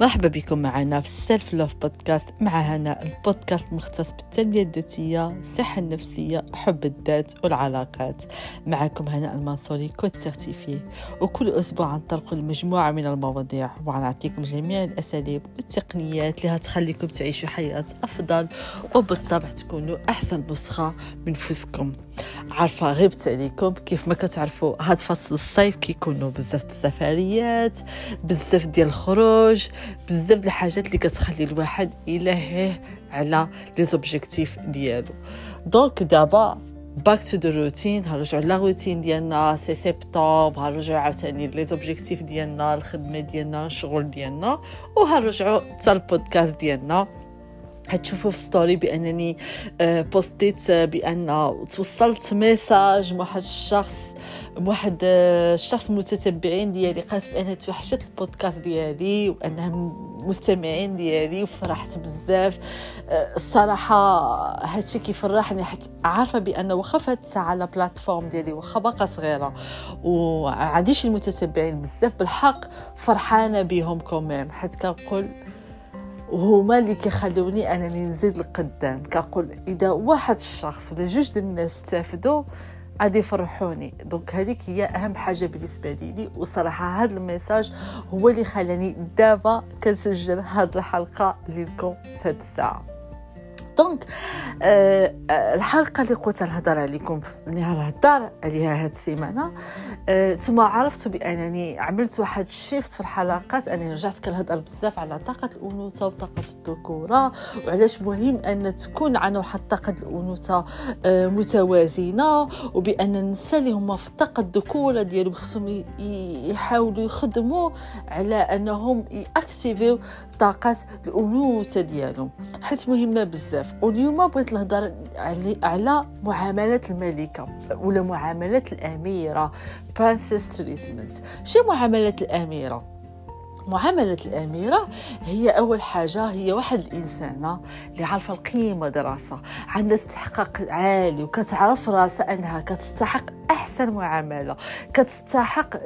مرحبا بكم معنا في ال self love podcast مع هنا البودكاست مختص بالتنمية الذاتية الصحة النفسية حب الذات والعلاقات. معكم هنا المنصوري coach certifiée. وكل أسبوع نطلق مجموعة من المواضيع وغنعطيكم جميع الأساليب والتقنيات اللي هتخليكم تعيشوا حياة أفضل وبالطبع تكونوا أحسن نسخة من نفسكم عارفة غبت عليكم كيف ما كتعرفوا هاد فصل الصيف كيكونوا بزاف السفريات بزاف ديال الخروج بزاف الحاجات اللي كتخلي الواحد يلهيه على les objectifs ديالو. donc دابا back to the routine هنرجعوا la routine ديالنا c'est septembre هنرجعوا عاوتاني les objectifs ديالنا الخدمة ديالنا الشغل ديالنا وهنرجعوا حتى البودكاست ديالنا. حتشوفوا في story بأنني posti ت بأن توصلت message من واحد الشخص واحد الشخص متتبعين ديالي. قالت بأنها توحشت البودكاست ديالي وأنهم مستمعين ديالي وفرحت بزاف. الصراحة هادشي كيفرحني. حيت عارفة بأن واخا فهاد الساعة على plateforme ديالي واخا باقا صغيرة وعنديش المتتبعين بزاف بالحق فرحانة بهم quand même حيت كنقول وهما اللي كيخلوني انني نزيد لقدام. كنقول إذا واحد الشخص ولا جوج الناس استافدوا غادي يفرحوني. donc هذيك هي أهم حاجة بالنسبة لي. وصراحة هذا ال message هو اللي خلاني دابا كنسجل هذه الحلقة لكم في هذه الساعة. donc آه الحلقة اللي قلت نهضر عليكم اللي نهضر عليها هاد السيمانة آه ثم عرفت بأنني عملت واحد ال shift في الحلقات اني رجعت كنهضر بزاف على طاقة الأنوثة وطاقة الذكورة وعلاش مهم أن تكون عندنا واحد طاقة الأنوثة آه متوازنة وبأن النساء اللي هما في الطاقه الذكورة ديالهم خصهم يحاولوا يخدموا على أنهم ي activer و طاقة الأنوثة ديالهم حيت مهمة بزاف. بزاف. واليوم بغيت نهضر على معاملة الملكة ولا معاملة الأميرة. princess treatment شي معاملة الأميرة؟ معاملة الأميرة هي أول حاجة هي واحد الإنسانة اللي عارفة القيمة د راسها عندها استحقاق عالي وكتعرف راسها أنها كتستحق أحسن معاملة كتستحق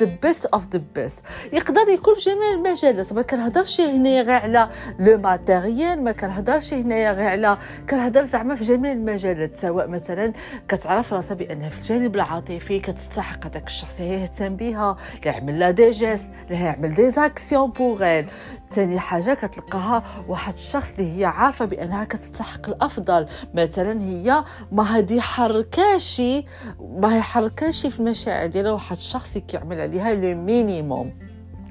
the best of the best يقدر يكون في جميع المجالات ما كنهضرش هنايا غير على le matériel ما كنهضرش هنايا غير على كنهضر زعما في جميع المجالات سواء مثلا كتعرف راسها بأنها في الجانب العاطفي كتستحق هذاك الشخص يهتم بها يعمل لها des gestes يعمل des actions pour ثاني حاجة كتلقاها واحد الشخص اللي هي عارفة بأنها كتستحق الأفضل. مثلا هي ما هادي حركاشي ما ما يحركش في المشاعر ديالها واحد الشخص كيعمل عليها le minimum.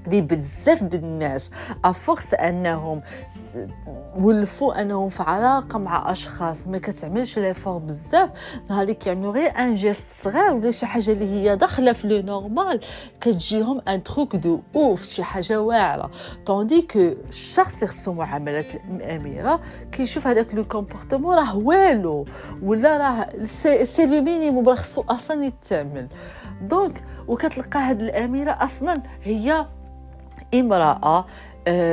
دي بزاف د الناس à force أنهم ولفوا أنهم في علاقة مع أشخاص ما كتعملش l'effort بزاف. نهار اللي كيعملوا غير un geste صغير ولا شي حاجة اللي هي داخلة في le normal. كتجيهم un truc de ouf شي حاجة واعرة. tandis que الشخص يخصو معاملة الأميرة كيشوف هذاك le comportement راه والو ولا راه c'est le minimum راه خصو أصلا يتعمل. donc وكتلقى هاد الأميرة أصلا هي امرأة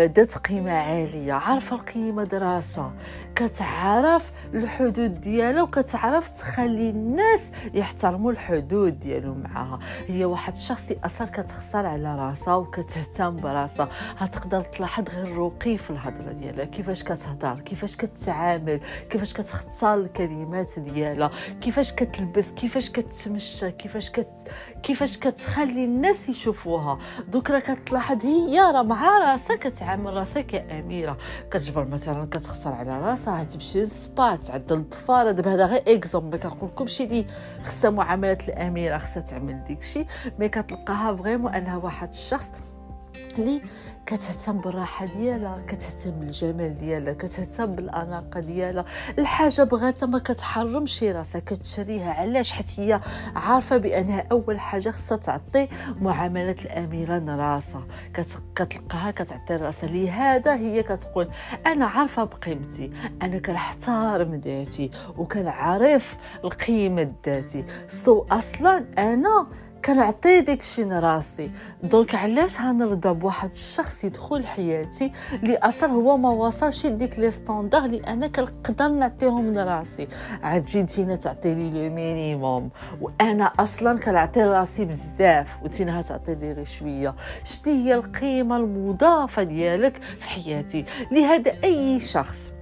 ذات قيمة عالية عارفة القيمة د راسها. كتعرف الحدود ديالها وكتعرف تخلي الناس يحترموا الحدود ديالو معاها. هي واحد الشخص اللي أصلا كتخسر على راسها وكتهتم براسها. هتقدر تلاحظ غير الرقي في الهضرة ديالها كيفاش كتهضر كيفاش كتعامل كيفاش كتختار الكلمات ديالها كيفاش كتلبس كيفاش كتمشى كيفاش كت كيفاش كتخلي الناس يشوفوها. دوك راه كتلاحظ هي راه مع راسها كتعامل راسها كأميرة. كتجبر مثلا كتخسر على راسها راسها تمشي للسبا تعدل الضفار دابا هذا غير exemple كنقول لكمش اللي خصها معاملة الأميرة خصها تعمل ديكشي مي كتلقاها فريمون أنها واحد الشخص اللي كتهتم بالراحة ديالها كتهتم بالجمال ديالها كتهتم بالأناقة ديالها. الحاجة بغاتها ما كتحرمش راسها كتشريها. علاش؟ حيت هي عارفة بأنها أول حاجة خصها تعطي معاملة الأميرة راسها. كتلقاها كتعطي راسها. لهذا هي كتقول أنا عارفة بقيمتي. أنا كنحترم ذاتي وكنعرف القيمة ذاتي. so أصلا أنا كنعطي داكشي لراسي donc علاش غنرضى بواحد الشخص يدخل حياتي اللي أصلا هو ما وصلش لديك les standards اللي أنا كنقدر نعطيهم لراسي عاد تجي نتينا تعطي لي le minimum. وأنا أصلا كنعطي راسي بزاف وتينا تعطي لي غير شوية. شتي هي القيمة المضافة ديالك في حياتي لهذا أي شخص.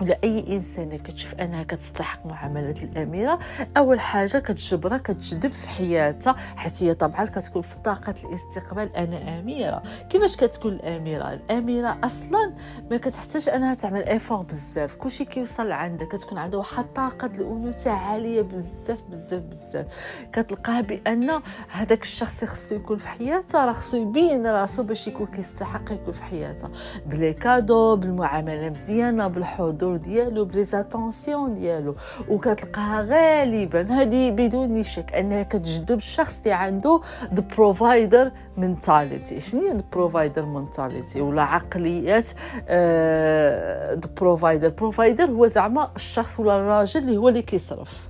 ولا أي انسانه كتشوف أنها كتستحق معاملة الأميرة أول حاجة كتجبرها كتجذب في حياتها حيت هي طبعا كتكون في طاقة الاستقبال. أنا أميرة. كيفاش كتكون الأميرة؟ الأميرة أصلا ما كتحتاج أنها تعمل ايفور بزاف. كلشي كيوصل عندها كتكون عندها واحد طاقة الانوثه عالية بزاف بزاف بزاف. كتلقاها بأن هذاك الشخص خصو يكون في حياتها راه خصو يبين راسو باش يكون كيستحق يكون في حياتها. ب les cadeaux بالمعاملة مزيانة بالحضور الدور ديالو ب les attentions ديالو. وكتلقاها غالبا هذه بدون شك أنها كتجذب الشخص اللي عنده the provider mentality شنو هي the provider mentality ولا عقليات the provider provider هو زعما الشخص ولا الراجل اللي هو اللي كيصرف.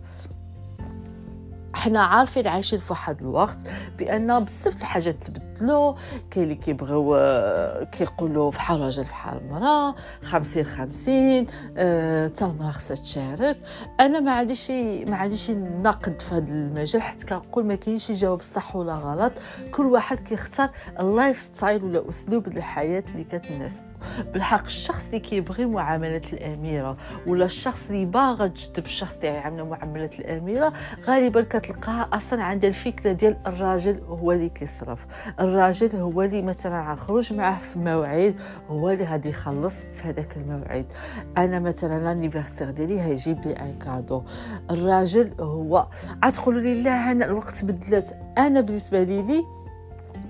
حنا عارفين عايشين في واحد الوقت بأن بزاف الحاجات تبدلوا كاين اللي كيبغيو آه، كيقولوا فحال راجل فحال مراه خمسين خمسين أه المراه خصها تشارك. أنا ما عنديش ما عنديش نقد في هذا المجال حتى كنقول ما كاينش جواب صح ولا غلط. كل واحد كيختار ال lifestyle ولا أسلوب الحياة اللي كتناسب بالحق الشخص اللي كيبغي معاملة الأميرة ولا الشخص اللي باغا تجذب الشخص اللي يعامل معاملة الأميرة غالبا كتلقاها أصلا عندها الفكرة ديال الراجل هو اللي كيصرف. الراجل هو اللي مثلا غنخرج معاه في موعد هو اللي غادي يخلص في هذاك الموعد. أنا مثلا لانيفرسير ديالي هيجيب لي ان كادو الراجل هو غتقولوا لي لا أنا الوقت بدلت. أنا بالنسبة لي لي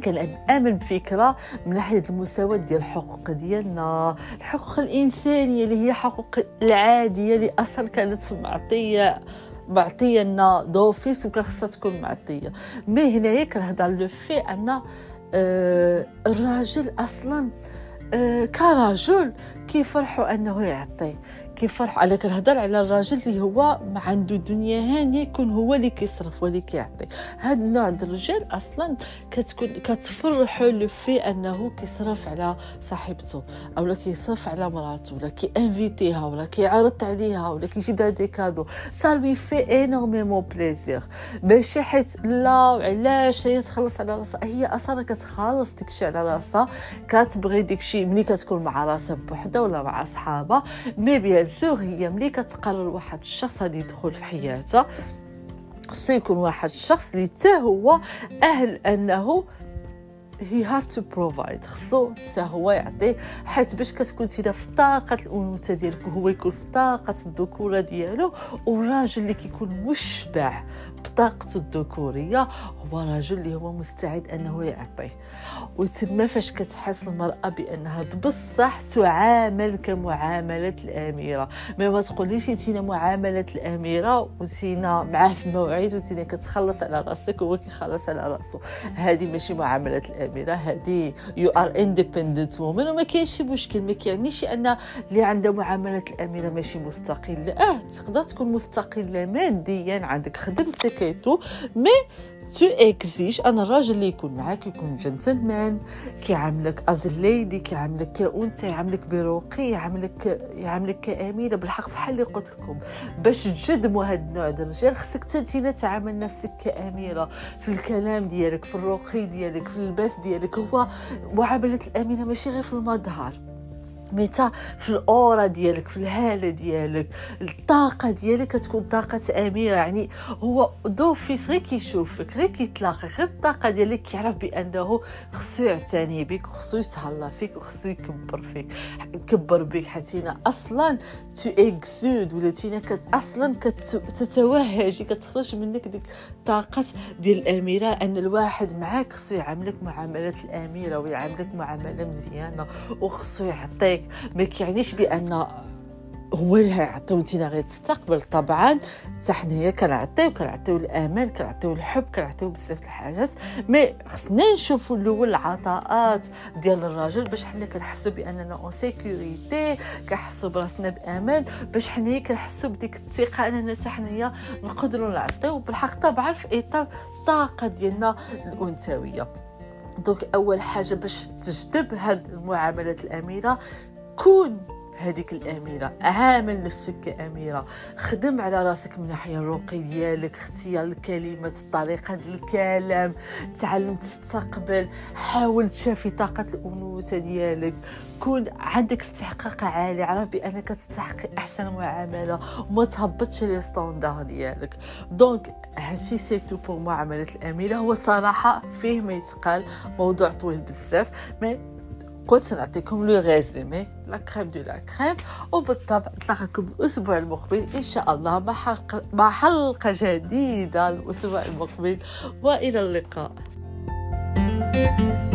كنامن بفكرة من ناحية المساواه ديال الحقوق ديالنا. الحقوق الإنسانية اللي هي حقوق العادية اللي أصلا كانت معطية. معطيه لنا دوفيس وكان خصها تكون معطية. مي هنايا كنهضر لو في أن آه الراجل أصلا آه كرجل كيفرحوا أنه يعطي. كيفرحوا على كنهضر على الراجل اللي هو ما عنده دنيا هانيه يكون هو اللي كيصرف واللي كيعطي. هاد النوع د الرجال أصلا كتكون كتفرحوا لو في أنه كيصرف على صاحبته اولا كيصرف على مراته ولا كي invite يها ولا كيعرض عليها ولا كيجيب لها des cadeaux. ça lui fait énormément plaisir ماشي حيت لا وعلاش هي تخلص على راسها؟ هي أصلا كتخلص داكشي على راسها كتبغي داكشي ملي كتكون مع راسها بوحدها ولا مع صحابها. mais bien sûr هي ملي كتقرر واحد الشخص غادي يدخل في حياتها خصو يكون واحد الشخص اللي حتى هو أهل أنه he has to provide خصو حتى هو يعطي حيت باش كتكون نتينا في طاقة الانوثه ديالك وهو يكون في طاقة الذكورة ديالو والراجل اللي كيكون مشبع بطاقته الذكورية هو راجل اللي هو مستعد أنه يعطي وتما فاش كتحس المرأة بأنها بصح تعامل كمعاملة الأميرة. ما ما تقوليش انتينا معاملة الأميرة وتينا معاه في موعد وتينا كتخلص على راسك وهو كيخلص على راسو. هذه ماشي معاملة الاميره هذه you are independent woman وما كاينش مشكل ما كيعنيش أن اللي عندها معاملة الأميرة ماشي مستقله آه تقدر تكون مستقلة ماديا عندك خدمتك et tout mais tu exiges أن الراجل اللي يكون معاك يكون جنتلمان كيعاملك as lady كيعاملك كأنثى يعاملك برقي يعاملك يعاملك كأميرة. بالحق بحال اللي قلت لكم. باش تجذبوا هاد النوع ديال الرجال خصك تنتينا تعامل نفسك كأميرة. في الكلام ديالك في الرقي ديالك في اللباس ديالك هو معاملة الأميرة ماشي غير في المظهر. حتى في ال aura ديالك في الهالة ديالك الطاقة ديالك كتكون طاقة أميرة. يعني هو d'office غير كيشوفك غير كيتلاقى غير الطاقة ديالك كيعرف بأنه خصو يعتني بك خصو يتهلا فيك وخصو يكبر فيك يكبر بك. حيت نتينا أصلا tu exsudes ولا تينا أصلا كتتوهجي كتخرج منك ديك طاقة ديال الأميرة. أن الواحد معاك خصو يعاملك معاملة الأميرة ويعاملك معاملة مزيانة وخصو يعطيك ما كيعنيش بأن هو اللي غيعطيو نتينا غير تستقبل طبعا حتى حنايا كنعطيو كنعطيو الامان كنعطيو الحب كنعطيو بزاف الحاجات mais خصنا نشوفوا الأول العطاءات ديال الراجل باش حنا كنحسوا بأننا en sécurité كنحسوا براسنا بأمان باش حنايا كنحسوا بديك الثقة أننا حتى حنايا نقدروا نعطيو. بالحق طبعا في إطار الطاقة ديالنا الأنثوية. دونك أول حاجة باش تجذب هاد المعاملات الأميرة كون هذيك الأميرة. عامل نفسك كاميره خدم على راسك من ناحية الرقي ديالك اختيار الكلمات طريقه الكلام تعلم تستقبل حاول تشافي طاقة الأنوثة ديالك. كون عندك استحقاق عالي. عرف بأنك تستحقي احسن معامله وما تهبطش les standards ديالك. donc هادشي c'est tout pour معامله الأميرة. هو صراحة فيه ما يتقال موضوع طويل بزاف mais قلت سنعطيكم le résumé la crème de la crème. وبالطبع نتلاقاكم الأسبوع المقبل إن شاء الله مع حلقه مع حلقة جديدة الأسبوع المقبل. وإلى اللقاء. thank you